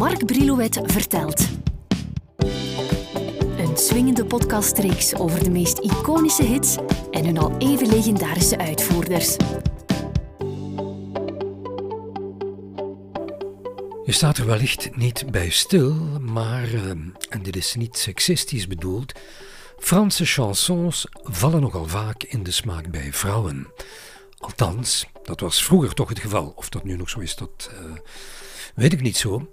Mark Brilouet vertelt. Een swingende podcastreeks over de meest iconische hits en hun al even legendarische uitvoerders. Je staat er wellicht niet bij stil, maar, eh, en dit is niet seksistisch bedoeld, Franse chansons vallen nogal vaak in de smaak bij vrouwen. Althans, dat was vroeger toch het geval. Of dat nu nog zo is, dat uh, weet ik niet zo.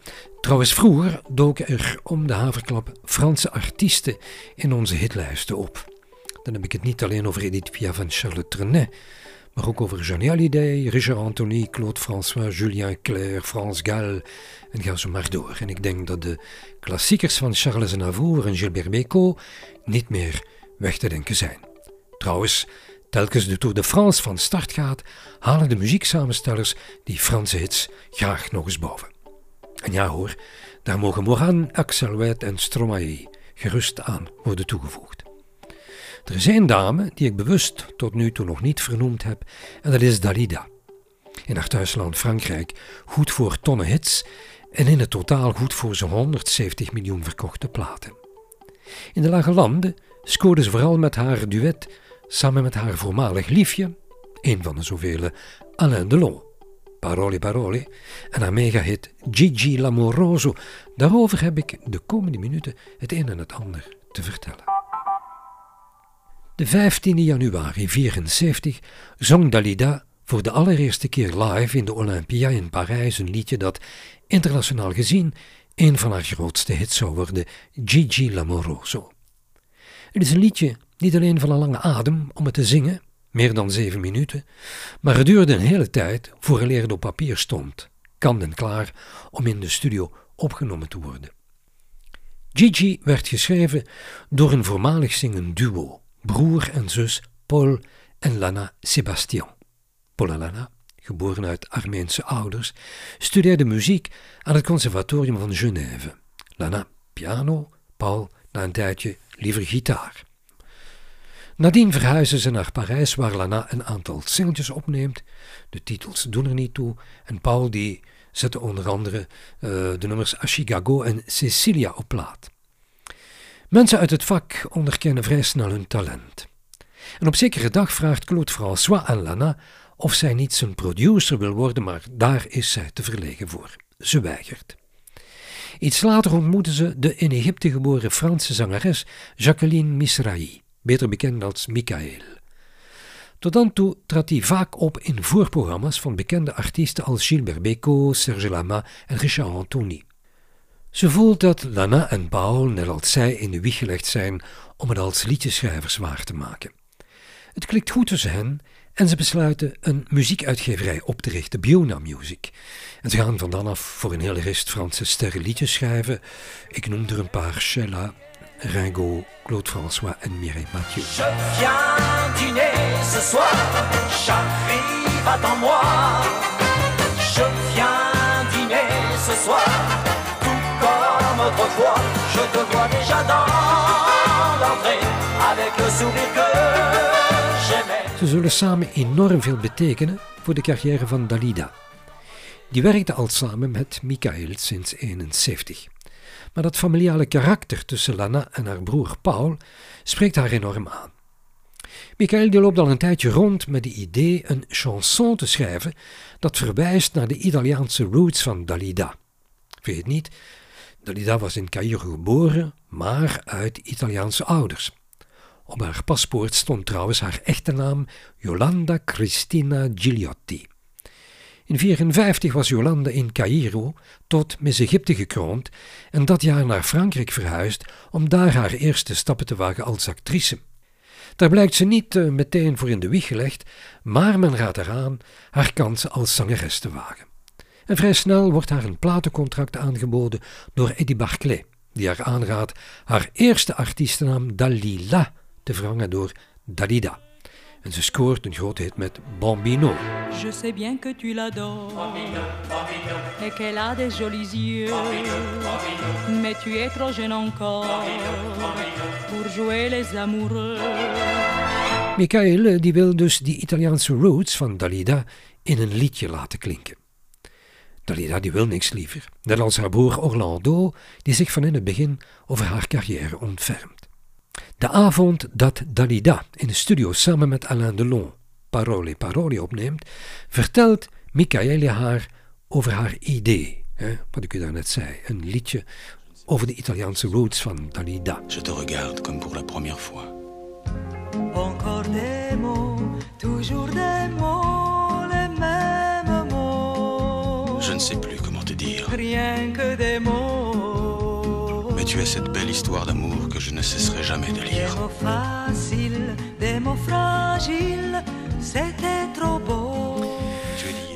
Trouwens, vroeger doken er om de haverklap Franse artiesten in onze hitlijsten op. Dan heb ik het niet alleen over Edith Piaf en Charlotte Trenet, maar ook over Johnny Hallyday, Richard Anthony, Claude François, Julien Clerc, Frans Gall en ga zo maar door. En ik denk dat de klassiekers van Charles Aznavour en Gilbert Bécaud niet meer weg te denken zijn. Trouwens, telkens de Tour de France van start gaat, halen de muzieksamenstellers die Franse hits graag nog eens boven. En ja hoor, daar mogen Moran, Axel en Stromae gerust aan worden toegevoegd. Er één dame die ik bewust tot nu toe nog niet vernoemd heb, en dat is Dalida. In haar thuisland Frankrijk goed voor tonnen hits en in het totaal goed voor zo'n 170 miljoen verkochte platen. In de Lage Landen scoorde ze vooral met haar duet samen met haar voormalig liefje, een van de zoveel, Alain Delon. Parole Parole en haar megahit Gigi L'Amoroso. Daarover heb ik de komende minuten het een en het ander te vertellen. De 15 januari 1974 zong Dalida voor de allereerste keer live in de Olympia in Parijs een liedje dat internationaal gezien een van haar grootste hits zou worden, Gigi L'Amoroso. Het is een liedje niet alleen van een lange adem om het te zingen, meer dan zeven minuten, maar het duurde een hele tijd voor het op papier stond, kant en klaar om in de studio opgenomen te worden. Gigi werd geschreven door een voormalig zingend duo, broer en zus Paul en Lana Sebastian. Paul en Lana, geboren uit Armeense ouders, studeerde muziek aan het Conservatorium van Genève. Lana piano, Paul na een tijdje liever gitaar. Nadien verhuizen ze naar Parijs, waar Lana een aantal singeltjes opneemt. De titels doen er niet toe. En Paul die zette onder andere uh, de nummers Chicago en Cecilia op plaat. Mensen uit het vak onderkennen vrij snel hun talent. En op zekere dag vraagt Claude François aan Lana of zij niet zijn producer wil worden, maar daar is zij te verlegen voor. Ze weigert. Iets later ontmoeten ze de in Egypte geboren Franse zangeres Jacqueline Misrahi beter bekend als Michael. Tot dan toe trad hij vaak op in voorprogramma's van bekende artiesten als Gilbert Bécaud, Serge Lama en Richard Anthony. Ze voelt dat Lana en Paul, net als zij, in de wieg gelegd zijn om het als liedjeschrijvers waar te maken. Het klikt goed tussen hen en ze besluiten een muziekuitgeverij op te richten, Biona Music. En ze gaan van dan af voor een hele rest Franse sterren liedjes schrijven. Ik noem er een paar, Sheila, Ringo, Claude François en Mireille Mathieu. Je viens dîner ce soir, chaque va en moi. Je viens dîner ce soir, tout comme autrefois. Je te vois déjà dans l'entrée, avec le sourire que j'aimais. Ze zullen samen enorm veel betekenen voor de carrière van Dalida. Die werkte al samen met Michael sinds 1971. Maar dat familiale karakter tussen Lana en haar broer Paul spreekt haar enorm aan. Michael die loopt al een tijdje rond met het idee een chanson te schrijven dat verwijst naar de Italiaanse roots van Dalida. Weet niet, Dalida was in Cairo geboren, maar uit Italiaanse ouders. Op haar paspoort stond trouwens haar echte naam Yolanda Cristina Gigliotti. In 1954 was Jolande in Cairo tot Miss Egypte gekroond en dat jaar naar Frankrijk verhuisd om daar haar eerste stappen te wagen als actrice. Daar blijkt ze niet uh, meteen voor in de wieg gelegd, maar men raadt eraan haar kansen als zangeres te wagen. En vrij snel wordt haar een platencontract aangeboden door Eddie Barclay, die haar aanraadt haar eerste artiestennaam Dalila te vervangen door Dalida. En ze scoort een grote hit met Bambino. Je sais bien que tu l'adores et qu'elle a des jolis yeux, mais tu es trop jeune encore pour jouer les amoureux. Michael die wil dus die Italiaanse roots van Dalida in een liedje laten klinken. Dalida die wil niks liever, net als haar broer Orlando, die zich van in het begin over haar carrière ontfermt. De avond dat Dalida in de studio samen met Alain Delon Parole Parole opneemt, vertelt Michaele haar over haar idee, hè, wat ik u daarnet zei, een liedje over de Italiaanse roots van Dalida. Je te regarde comme pour la première fois. Encore des mots, toujours des mots, les mêmes mots. Je ne sais plus comment te dire. Rien que tu es cette belle histoire d'amour que je ne cesserai jamais de Des lire. mots faciles, des mots fragiles, c'était trop beau.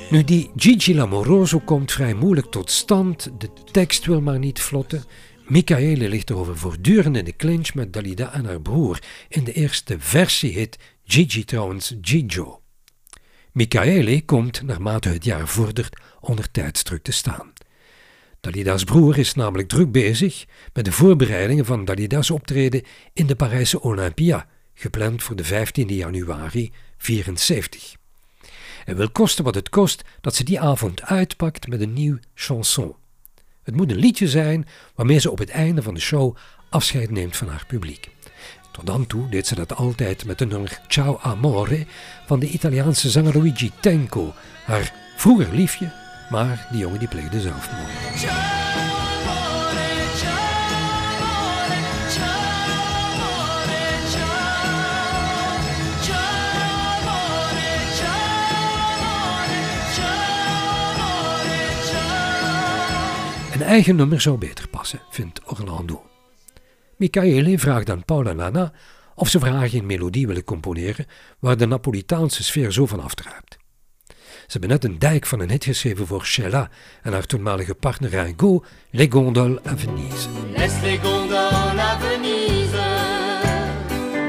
Nu, die Gigi Lamoroso komt vrij moeilijk tot stand, de tekst wil maar niet vlotten. Michaele ligt erover voortdurend in de clinch met Dalida en haar broer. In de eerste versie heet Gigi trouwens Gigio. Michaele komt, naarmate het jaar vordert, onder tijdsdruk te staan. Dalida's broer is namelijk druk bezig met de voorbereidingen van Dalida's optreden in de Parijse Olympia, gepland voor de 15 januari 74. Hij wil kosten wat het kost dat ze die avond uitpakt met een nieuw chanson. Het moet een liedje zijn waarmee ze op het einde van de show afscheid neemt van haar publiek. Tot dan toe deed ze dat altijd met de nummer Ciao Amore van de Italiaanse zanger Luigi Tenco, haar vroeger liefje, maar die jongen die pleegde zelfmoord. Een eigen nummer zou beter passen, vindt Orlando. Michaele vraagt aan Paul en Anna of ze voor haar melodie willen componeren waar de Napolitaanse sfeer zo van afdruipt. Ze hebben net een dijk van een hit geschreven voor Sheila en haar toenmalige partner Ringo, Les Gondoles à Venise. Laisse les gondoles à Venise,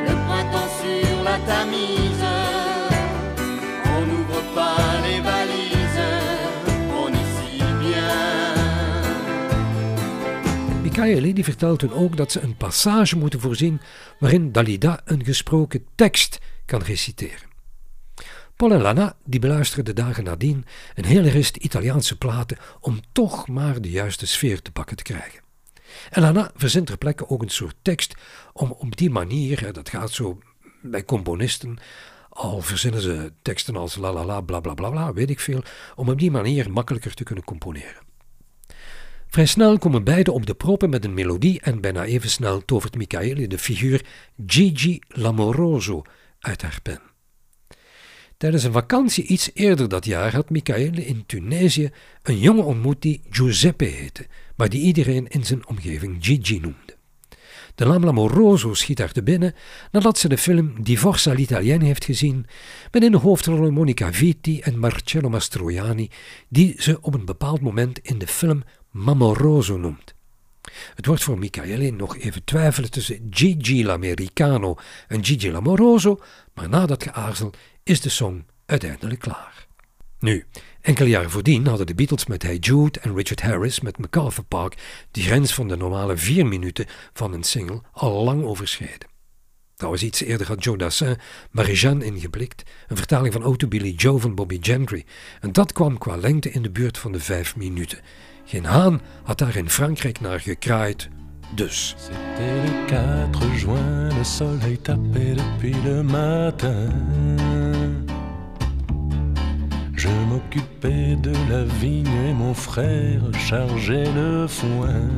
le printemps sur la Tamise. On n'ouvre pas les valises, on est si bien. Die vertelt hun ook dat ze een passage moeten voorzien waarin Dalida een gesproken tekst kan reciteren. Paul en Lana die beluisteren de dagen nadien een hele rest Italiaanse platen om toch maar de juiste sfeer te pakken te krijgen. En Lana verzint ter plekke ook een soort tekst om op die manier, dat gaat zo bij componisten, al verzinnen ze teksten als la la la bla bla bla bla, weet ik veel, om op die manier makkelijker te kunnen componeren. Vrij snel komen beiden op de proppen met een melodie en bijna even snel tovert Michaele de figuur Gigi Lamoroso uit haar pen. Tijdens een vakantie iets eerder dat jaar had Michaele in Tunesië een jongen ontmoet die Giuseppe heette, maar die iedereen in zijn omgeving Gigi noemde. De naam Lamoroso schiet haar te binnen nadat ze de film Divorce all'Italienne heeft gezien, met in de hoofdrollen Monica Vitti en Marcello Mastroianni, die ze op een bepaald moment in de film Mamoroso noemt. Het wordt voor Michaele nog even twijfelen tussen Gigi l'Americano en Gigi l'Amoroso, maar na dat geaarzel is de song uiteindelijk klaar. Nu, enkele jaren voordien hadden de Beatles met Hey Jude en Richard Harris met MacArthur Park de grens van de normale vier minuten van een single al lang overschreden. Trouwens, iets eerder had Joe Dassin Marie-Jeanne ingeblikt, een vertaling van Auto Billy Joe van Bobby Gentry, en dat kwam qua lengte in de buurt van de vijf minuten. Geen haan had daar in Frankrijk naar gekraaid, dus. C'était le 4 juin, le soleil tapait depuis le matin. Je m'occupais de la vigne et mon frère chargeait le foin.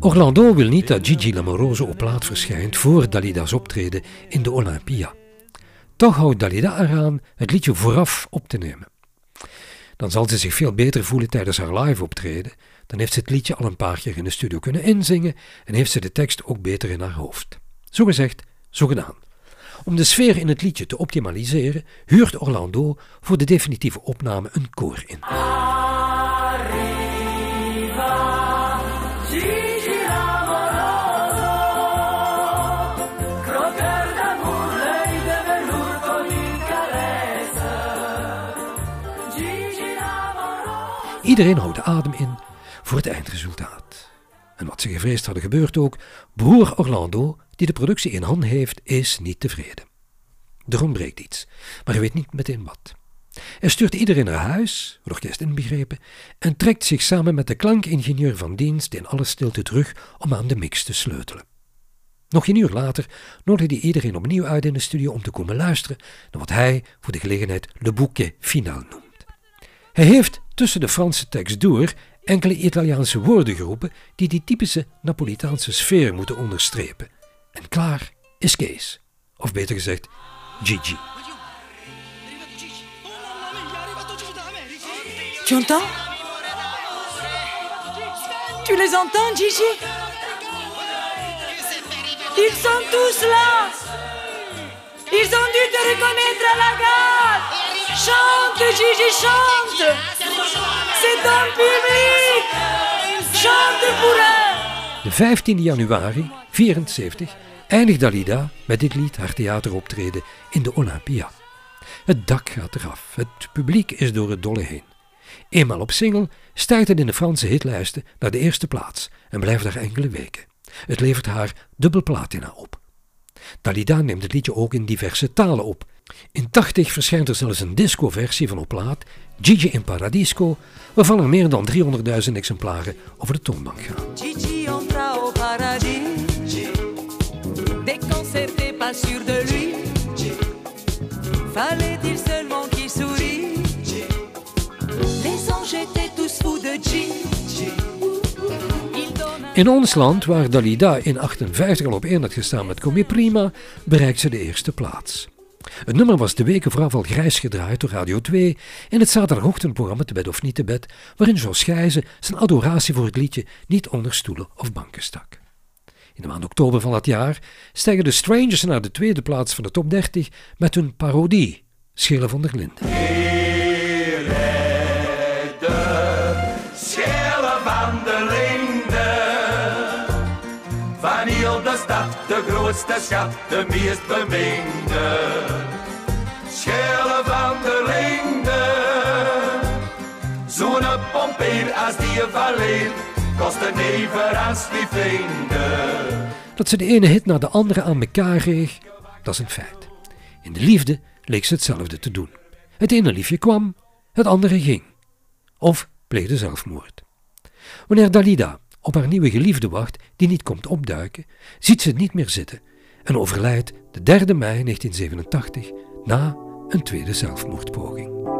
Orlando wil niet dat Gigi Lamoroso op plaat verschijnt voor Dalida's optreden in de Olympia. Toch houdt Dalida eraan het liedje vooraf op te nemen. Dan zal ze zich veel beter voelen tijdens haar live optreden. Dan heeft ze het liedje al een paar keer in de studio kunnen inzingen en heeft ze de tekst ook beter in haar hoofd. Zo gezegd, zo gedaan. Om de sfeer in het liedje te optimaliseren, huurt Orlando voor de definitieve opname een koor in. Iedereen houdt de adem in voor het eindresultaat. En wat ze gevreesd hadden gebeurt ook, broer Orlando, die de productie in handen heeft, is niet tevreden. Er ontbreekt iets, maar hij weet niet meteen wat. Hij stuurt iedereen naar huis, het orkest inbegrepen, en trekt zich samen met de klankingenieur van dienst in alle stilte terug om aan de mix te sleutelen. Nog een uur later nodigde hij iedereen opnieuw uit in de studio om te komen luisteren naar wat hij voor de gelegenheid Le Bouquet Final noemt. Hij heeft tussen de Franse tekst door enkele Italiaanse woorden geroepen die die typische Napolitaanse sfeer moeten onderstrepen. En klaar is Kees. Of beter gezegd, Gigi. Tu entends? Tu les entends, Gigi? Ils sont tous là. Ils ont dû te reconnaître à la gare. Chante, Gigi, chante. C'est ton public. Chante pour eux. De 15 januari 74 eindigt Dalida met dit lied haar theateroptreden in de Olympia. Het dak gaat eraf, het publiek is door het dolle heen. Eenmaal op single stijgt het in de Franse hitlijsten naar de eerste plaats en blijft daar enkele weken. Het levert haar dubbel platina op. Dalida neemt het liedje ook in diverse talen op. In 80 verschijnt er zelfs een disco-versie van op plaat, Gigi in Paradisco, waarvan er meer dan 300.000 exemplaren over de toonbank gaan. Gigi pas sûr de lui Fallait-il seulement qu'il sourit Les anges de In ons land, waar Dalida in 58 al op één had gestaan met Kom je prima, bereikt ze de eerste plaats. Het nummer was de weken vooraf al grijs gedraaid door Radio 2 in het zaterdagochtendprogramma Te bed of niet te bed, waarin Jos Gijzen zijn adoratie voor het liedje niet onder stoelen of banken stak. In de maand oktober van dat jaar stijgen de Strangers naar de tweede plaats van de top 30 met hun parodie, Schillen van der Linden. Schelen van de Linde. Van heel de stad, de grootste schat, de meest beminde. Schelen van de Linde. Zo'n pompeer als die van leer, kost een never als die vrienden. Dat ze de ene hit na de andere aan elkaar kreeg, dat is een feit. In de liefde leek ze hetzelfde te doen. Het ene liefje kwam, het andere ging. Of pleegde zelfmoord. Wanneer Dalida op haar nieuwe geliefde wacht, die niet komt opduiken, ziet ze het niet meer zitten en overlijdt de 3 mei 1987 na een tweede zelfmoordpoging.